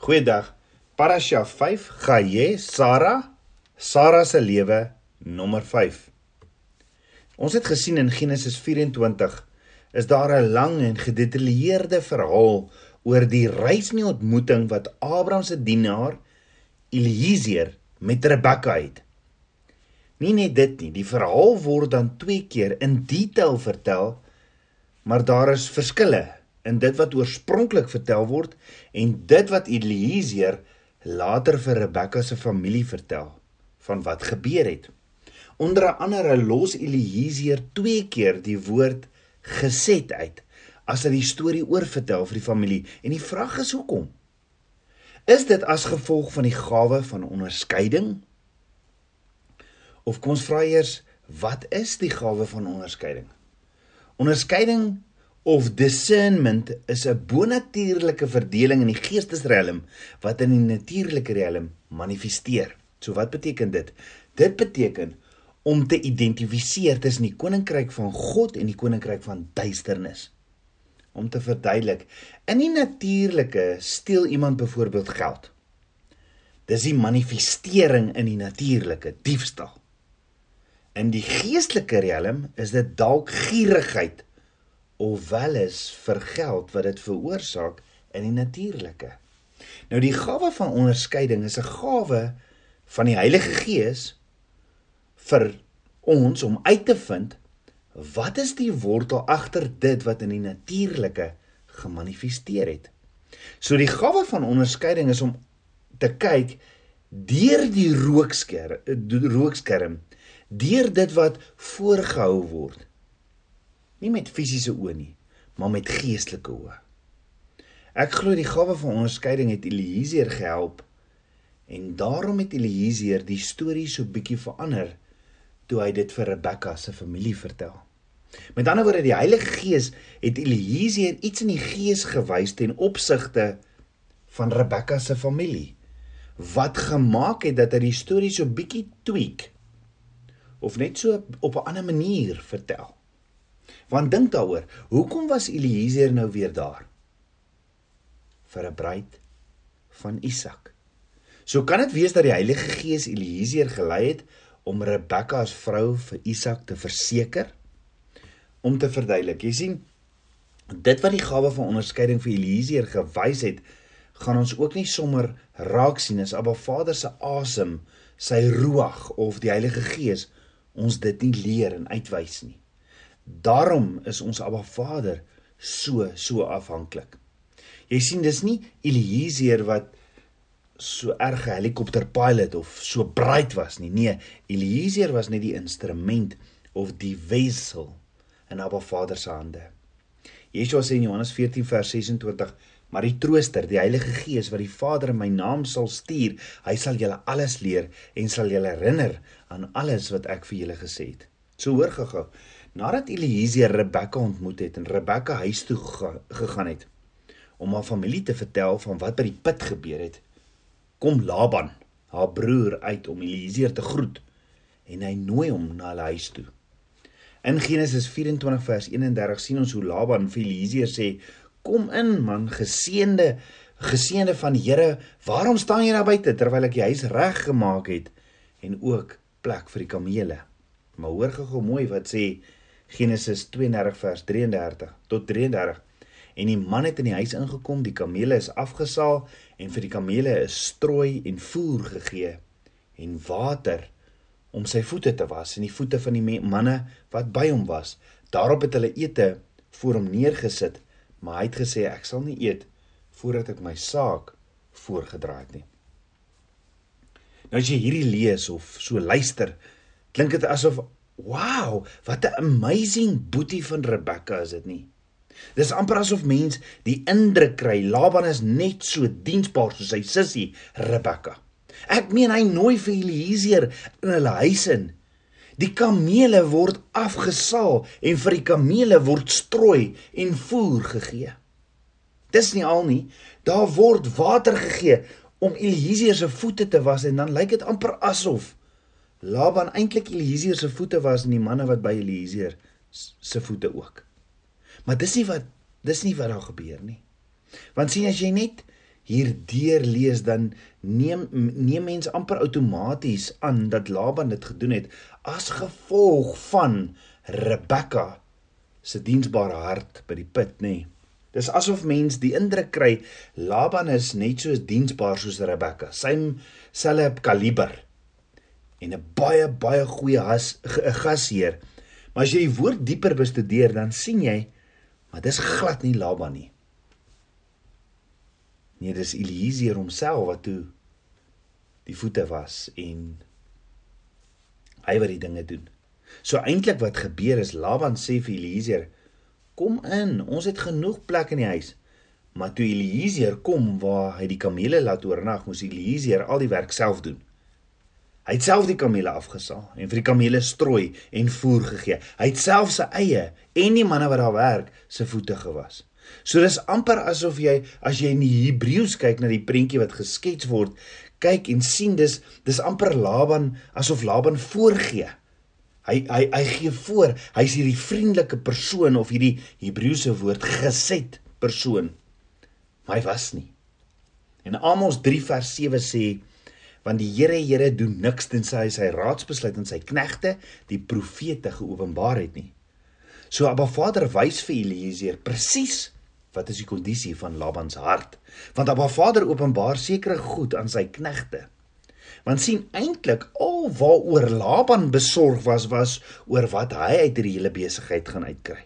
Goeiedag. Parasha 5, Gaye, Sara, Sara se lewe nommer 5. Ons het gesien in Genesis 24 is daar 'n lang en gedetailleerde verhaal oor die reis en die ontmoeting wat Abraham se dienaar Eliezer met Rebekka het. Nie net dit nie, die verhaal word dan twee keer in detail vertel, maar daar is verskille in dit wat oorspronklik vertel word en dit wat Eliezer later vir Rebekka se familie vertel van wat gebeur het. Onder andere los Eliezer twee keer die woord geset uit as hy die storie oorvertel vir die familie en die vraag is hoekom? Is dit as gevolg van die gawe van onderskeiding? Of kom ons vra eers wat is die gawe van onderskeiding? Onderskeiding of discernment is 'n bonatuurlike verdeling in die geestesriem wat in die natuurlike riem manifesteer. So wat beteken dit? Dit beteken om te identifiseer tussen die koninkryk van God en die koninkryk van duisternis. Om te verduidelik, in die natuurlike steel iemand byvoorbeeld geld. Dis die manifestering in die natuurlike diefstal. In die geestelike riem is dit dalk gierigheid of wel is vir geld wat dit veroorsaak in die natuurlike. Nou die gawe van onderskeiding is 'n gawe van die Heilige Gees vir ons om uit te vind wat is die wortel agter dit wat in die natuurlike gemanifesteer het. So die gawe van onderskeiding is om te kyk deur die rookskerm, rookskerm, deur dit wat voorgehou word nie met fisiese oë nie, maar met geestelike oë. Ek glo die gawe van onderskeiding het Eliezer gehelp en daarom het Eliezer die storie so bietjie verander toe hy dit vir Rebekka se familie vertel. Met ander woorde, die Heilige Gees het Eliezer iets in die gees gewys ten opsigte van Rebekka se familie wat gemaak het dat hy die storie so bietjie tweak of net so op 'n ander manier vertel. Want dink daaroor, hoekom was Eliezer nou weer daar? Vir 'n bruid van Isak. So kan dit wees dat die Heilige Gees Eliezer gelei het om Rebekka as vrou vir Isak te verseker om te verduidelik. Jy sien, dit wat die gawe van onderskeiding vir Eliezer gewys het, gaan ons ook nie sommer raak sien as Abba Vader se asem, sy ruach of die Heilige Gees ons dit nie leer en uitwys nie. Daarom is ons Abba Vader so so afhanklik. Jy sien dis nie Eliezer wat so erg 'n helikopterpilot of so bright was nie. Nee, Eliezer was net die instrument of die wesel in Abba Vader se hande. Yeshua sê in Johannes 14 vers 26 Maar die Trooster, die Heilige Gees wat die Vader in my naam sal stuur, hy sal julle alles leer en sal julle herinner aan alles wat ek vir julle gesê het. So hoor gou-gou. Nadat Eliezer Rebekka ontmoet het en Rebekka huis toe gegaan het om haar familie te vertel van wat by die put gebeur het, kom Laban, haar broer uit om Eliezer te groet en hy nooi hom na hulle huis toe. In Genesis 24 vers 31 sien ons hoe Laban vir Eliezer sê: "Kom in man, geseënde geseënde van die Here, waarom staan jy daar buite terwyl ek die huis reg gemaak het en ook plek vir die kamele?" Maar hoor gou mooi wat sê Genesis 32 vers 33 tot 33. En die man het in die huis ingekom, die kamele is afgesaal en vir die kamele is strooi en voer gegee en water om sy voete te was en die voete van die manne wat by hom was. Daarop het hulle ete voor hom neergesit, maar hy het gesê ek sal nie eet voordat ek my saak voorgedra het nie. Nou as jy hierdie lees of so luister, klink dit asof Wow, wat 'n amazing boetie van Rebekka is dit nie? Dis amper asof mens die indruk kry Laban is net so diensbaar soos sy sussie Rebekka. Ek meen hy nooi vir Eliezer in hulle huis in. Die kamele word afgesaal en vir die kamele word strooi en voer gegee. Dis nie al nie, daar word water gegee om Eliezer se voete te was en dan lyk dit amper asof Laban eintlik Eliezer se voete was en die manne wat by Eliezer se voete ook. Maar dis nie wat dis nie wat daar gebeur nie. Want sien as jy net hier deurlees dan neem neem mens amper outomaties aan dat Laban dit gedoen het as gevolg van Rebekka se diensbare hart by die put, nê. Nee. Dis asof mens die indruk kry Laban is net so diensbaar soos Rebekka. Sy selfe kaliber en 'n baie baie goeie has, gasheer. Maar as jy die woord dieper bestudeer, dan sien jy maar dis glad nie Laban nie. Nee, dis Eliezer homself wat toe die voete was en hy wat die dinge doen. So eintlik wat gebeur is Laban sê vir Eliezer: "Kom in, ons het genoeg plek in die huis." Maar toe Eliezer kom waar hy die kamele laat oornag, moes Eliezer al die werk self doen. Hy het self die kamele afgesaal en vir die kamele strooi en voer gegee. Hy het self sy eie en die manne wat daar werk se voete gewas. So dis amper asof jy as jy in die Hebreëus kyk na die prentjie wat geskets word, kyk en sien dis dis amper Laban asof Laban voorgee. Hy hy hy gee voor, hy's hierdie vriendelike persoon of hierdie Hebreëse woord geset persoon. Maar hy was nie. En Amos 3 vers 7 sê want die Here Here doen niks tensy hy sy raadsbesluit aan sy knegte die profete geopenbaar het nie. So Abba Vader wys vir Eliezer presies wat is die kondisie van Laban se hart. Want Abba Vader openbaar sekere goed aan sy knegte want sien eintlik al waaroor Laban besorg was was oor wat hy uit hierdie hele besigheid gaan uitkry.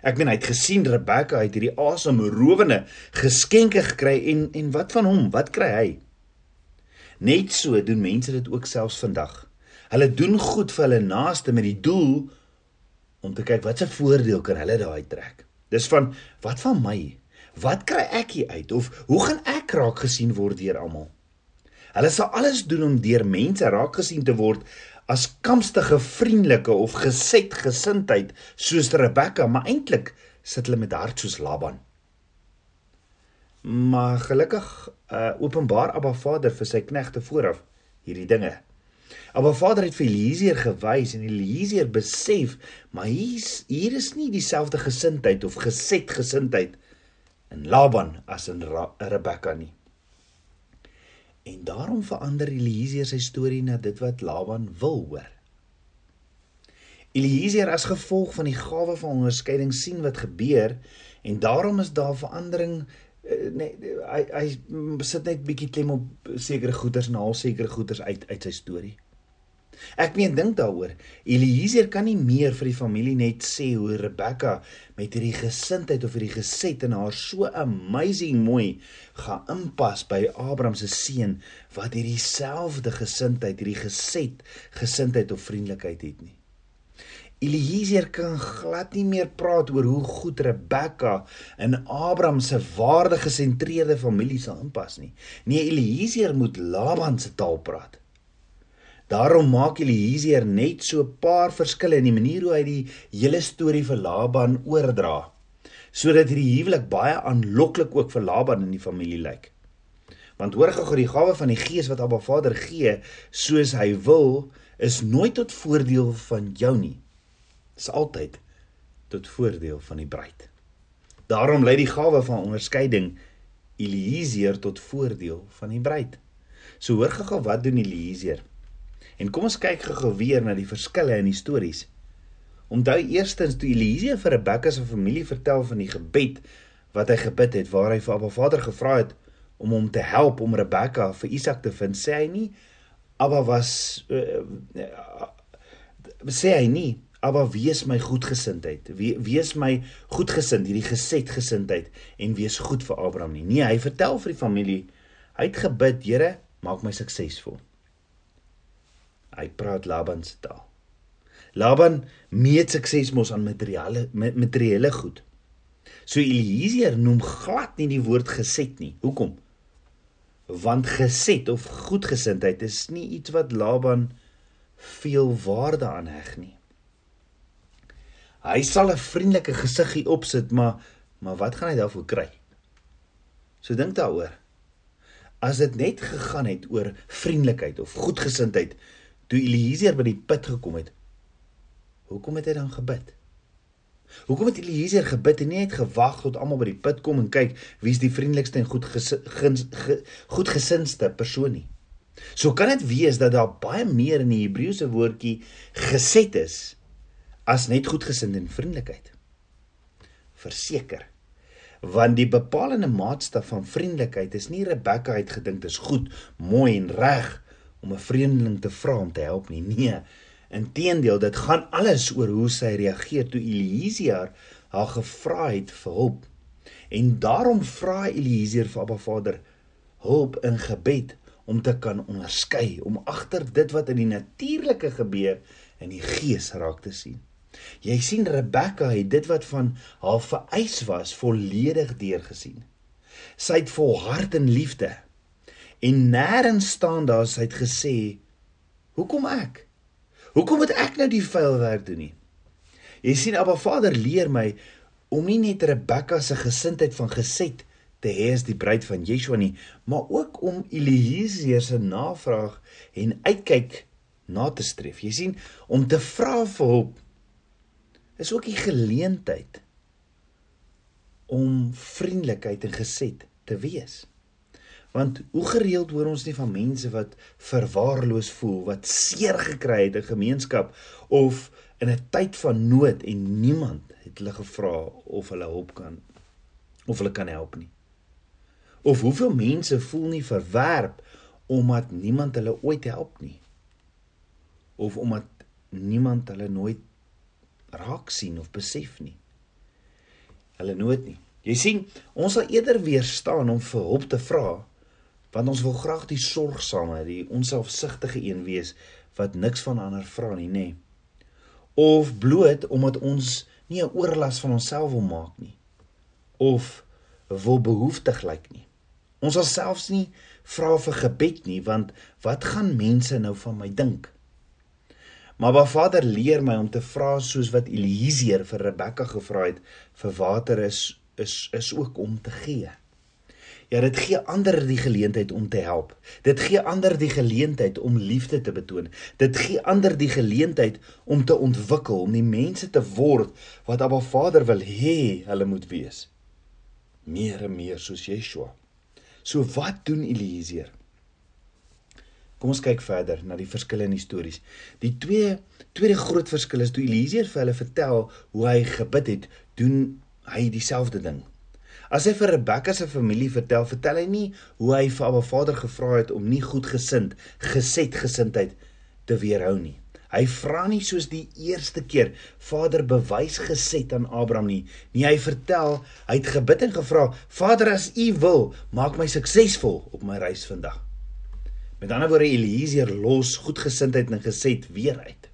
Ek meen hy het gesien Rebekka het hierdie asemrowende geskenke gekry en en wat van hom? Wat kry hy? Net so doen mense dit ook selfs vandag. Hulle doen goed vir hulle naaste met die doel om te kyk wat se voordeel kan hulle daai trek. Dis van wat van my? Wat kry ek hier uit of hoe gaan ek raak gesien word deur almal? Hulle sal alles doen om deur mense raak gesien te word as kamstige vriendelike of geset gesindheid soos Rebekka, maar eintlik sit hulle met hart soos Laban. Maar gelukkig uh, openbaar Abba Vader vir sy knegte vooraf hierdie dinge. Abba Vader het vir Eliezer gewys en Eliezer besef, maar hier's hier is nie dieselfde gesindheid of geset gesindheid in Laban as in Rebekka nie. En daarom verander Eliezer sy storie na dit wat Laban wil hoor. Eliezer as gevolg van die gawe van onderskeiding sien wat gebeur en daarom is daar verandering nee hy hy sit net bietjie klem op sekere goeders en haal sekere goeders uit uit sy storie. Ek meen dink daaroor. Eliezer kan nie meer vir die familie net sê hoe Rebekka met hierdie gesindheid of hierdie geset en haar so amazing mooi gaan inpas by Abraham se seun wat hierdie selfde gesindheid, hierdie geset gesindheid of vriendelikheid het nie. Eliezer kan glad nie meer praat oor hoe goed Rebekka in Abraham se waardegesentreerde familie sal inpas nie. Nee, Eliezer moet Laban se taal praat. Daarom maak Eliezer net so 'n paar verskille in die manier hoe hy die hele storie vir Laban oordra, sodat hierdie huwelik baie aanloklik ook vir Laban en die familie lyk. Want hoor gou die gawe van die Gees wat Abba Vader gee, soos hy wil, is nooit tot voordeel van jou nie. Is altyd tot voordeel van die bruid. Daarom lei die gawe van onderskeiding Eliezer tot voordeel van die bruid. So hoor gou wat doen Eliezer? En kom ons kyk gou-gou weer na die verskille in die stories. Onthou eerstens toe Elise vir Rebekka se familie vertel van die gebed wat hy gebid het waar hy vir Abba Vader gevra het om hom te help om Rebekka vir Isak te vind, sê hy nie Abba was uh, uh, sê hy nie Abba wees my goedgesindheid. We, wees my goedgesind, hierdie geset gesindheid en wees goed vir Abraham nie. Nee, hy vertel vir die familie hy het gebid, Here, maak my suksesvol. Hy praat Laban se taal. Laban meet sukses mos aan materiale materiële goed. So Eliezer noem glad nie die woord geset nie. Hoekom? Want geset of goedgesindheid is nie iets wat Laban veel waarde aan heg nie. Hy sal 'n vriendelike gesiggie opsit, maar maar wat gaan hy daarvoor kry? So dink daaroor. As dit net gegaan het oor vriendelikheid of goedgesindheid, toe Eliezer by die put gekom het, hoekom het hy dan gebid? Hoekom het Eliezer gebid en nie net gewag tot almal by die put kom en kyk wie's die vriendelikste en goed ge, goedgesindste persoon nie? So kan dit wees dat daar baie meer in die Hebreëse woordjie geset is as net goedgesind en vriendelikheid. Verseker want die bepalende maatstaf van vriendelikheid is nie Rebekka het gedink dis goed, mooi en reg om 'n vreemdeling te vra om te help nie. Nee, inteendeel, dit gaan alles oor hoe sy reageer toe Eliezer haar gevra het vir hulp. En daarom vra Eliezer vir Abba Vader hulp in gebed om te kan onderskei, om agter dit wat in die natuurlike gebeur in die gees raak te sien. Jy sien Rebekka het dit wat van haar vereis was volledig deurgesien. Sy het volhard in liefde. En nêrens staan daar sy het gesê: "Hoekom ek? Hoekom moet ek nou die vuil werk doen nie?" Jy sien Abba Vader leer my om nie net Rebekka se gesindheid van geset te hê as die bruid van Yeshua nie, maar ook om Eliezer se navraag en uitkyk na te streef. Jy sien, om te vra vir hulp is ook die geleentheid om vriendelikheid en gesed te wees. Want hoe gereeld hoor ons nie van mense wat verwaarloos voel, wat seer gekry het in gemeenskap of in 'n tyd van nood en niemand het hulle gevra of hulle hulp kan of hulle kan help nie. Of hoeveel mense voel nie verwerp omdat niemand hulle ooit help nie. Of omdat niemand hulle nooit raak sien of besef nie. Hulle nood nie. Jy sien, ons sal eerder weerstaan om vir hulp te vra want ons wil graag die sorgsame, die onselfsugtige een wees wat niks van ander vra nie, nê. Of bloot omdat ons nie 'n oorlas van onsself wil maak nie. Of wil behoeftig lyk nie. Ons sal selfs nie vra vir gebed nie want wat gaan mense nou van my dink? Maar Ba Vader leer my om te vra soos wat Eliezer vir Rebekka gevra het vir water is is is ook om te gee. Ja, dit gee ander die geleentheid om te help. Dit gee ander die geleentheid om liefde te betoon. Dit gee ander die geleentheid om te ontwikkel, om die mense te word wat Abba Vader wil hê hulle moet wees. Meer en meer soos Yeshua. So wat doen Eliezer? Kom ons kyk verder na die verskillende stories. Die twee tweede groot verskil is toe Eliezer vir hulle vertel hoe hy gebid het, doen hy dieselfde ding. As hy vir Rebekka se familie vertel, vertel hy nie hoe hy vir Abba Vader gevra het om nie goedgesind, geset gesindheid te weerhou nie. Hy vra nie soos die eerste keer Vader bewys geset aan Abraham nie. Nee, hy vertel, hy het gebid en gevra, Vader as U wil, maak my suksesvol op my reis vandag. Met ander woorde Eliezer los goedgesindheid en gesed weer uit.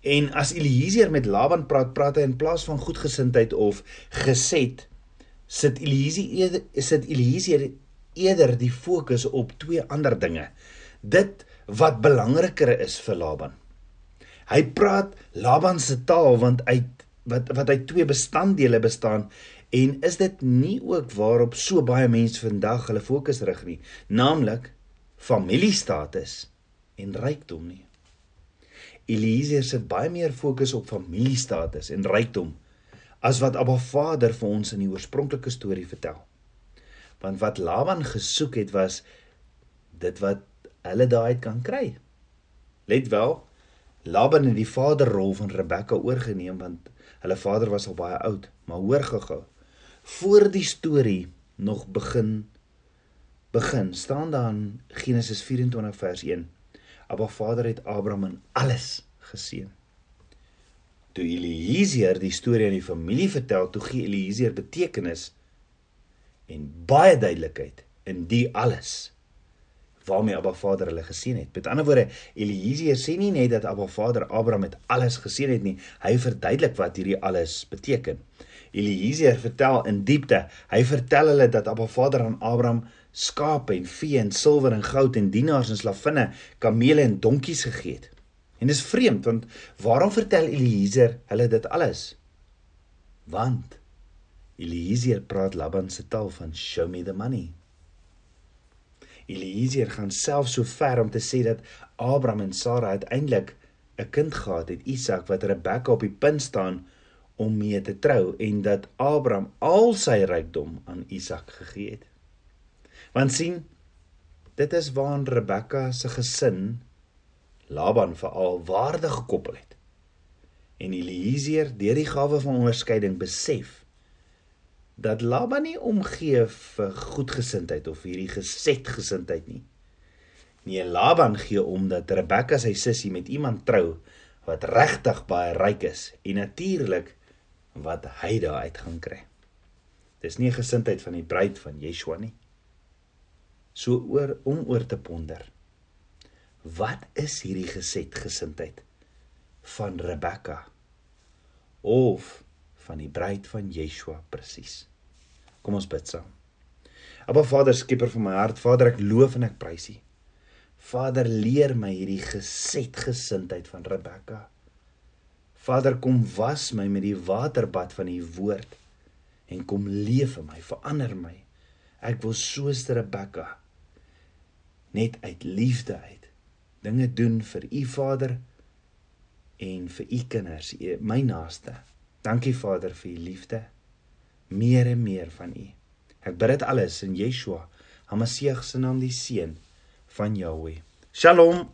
En as Eliezer met Laban praat, praat hy in plaas van goedgesindheid of gesed, sit Eliezer sit Eliezer eerder die fokus op twee ander dinge. Dit wat belangriker is vir Laban. Hy praat Laban se taal want uit wat wat uit twee bestanddele bestaan en is dit nie ook waarop so baie mense vandag hulle fokus rig nie, naamlik familiestatus en rykdom nie. Eliezer sit baie meer fokus op familiestatus en rykdom as wat Abba Vader vir ons in die oorspronklike storie vertel. Want wat Laban gesoek het was dit wat hulle daai kan kry. Let wel, Laban het die vaderrol van Rebekka oorgeneem want hulle vader was al baie oud, maar hoor gou-gou. Voor die storie nog begin begin staan daar in Genesis 24 vers 1. Abba Vader het Abraham in alles geseën. Toe Eliezer die storie aan die familie vertel, toe gee Eliezer betekenis en baie duidelikheid in die alles waarmee Abba Vader hulle geseën het. Met ander woorde, Eliezer sê nie net dat Abba Vader Abraham met alles geseën het nie, hy verduidelik wat hierdie alles beteken. Eliezer vertel in diepte. Hy vertel hulle dat Abba Vader aan Abraham skape en vee en silwer en goud en dienaars en slavinne, kamele en donkies gegee het. En dis vreemd want waarom vertel Eliezer hulle dit alles? Want Eliezer praat Laban se taal van show me the money. Eliezer gaan self so ver om te sê dat Abraham en Sara uiteindelik 'n kind gehad het, Isak wat Rebekka op die punt staan om mee te trou en dat Abraham al sy rykdom aan Isak gegee het. Want sien, dit is waaraan Rebekka se gesin Laban veral waarde gekoppel het. En Eliezer deur die gawe van onderskeiding besef dat Laban nie omgee vir goedgesindheid of hierdie gesetgesindheid nie. Nee, Laban gee om dat Rebekka sy sussie met iemand trou wat regtig baie ryk is en natuurlik wat hy daar uit gaan kry. Dis nie gesindheid van die bruid van Yeshua nie. So oor om oor te ponder. Wat is hierdie geset gesindheid van Rebekka of van die bruid van Yeshua presies? Kom ons bid saam. Aba Vader, skieper van my hart, Vader, ek loof en ek prys U. Vader, leer my hierdie geset gesindheid van Rebekka. Vader, kom was my met die waterbad van U woord en kom leef in my, verander my. Ek wil soos Rebekka net uit liefde uit dinge doen vir U Vader en vir U kinders, my naaste. Dankie Vader vir U liefde. Meer en meer van U. Ek bid dit alles in Yeshua, Hamasieg se naam, die seun van Jahweh. Shalom.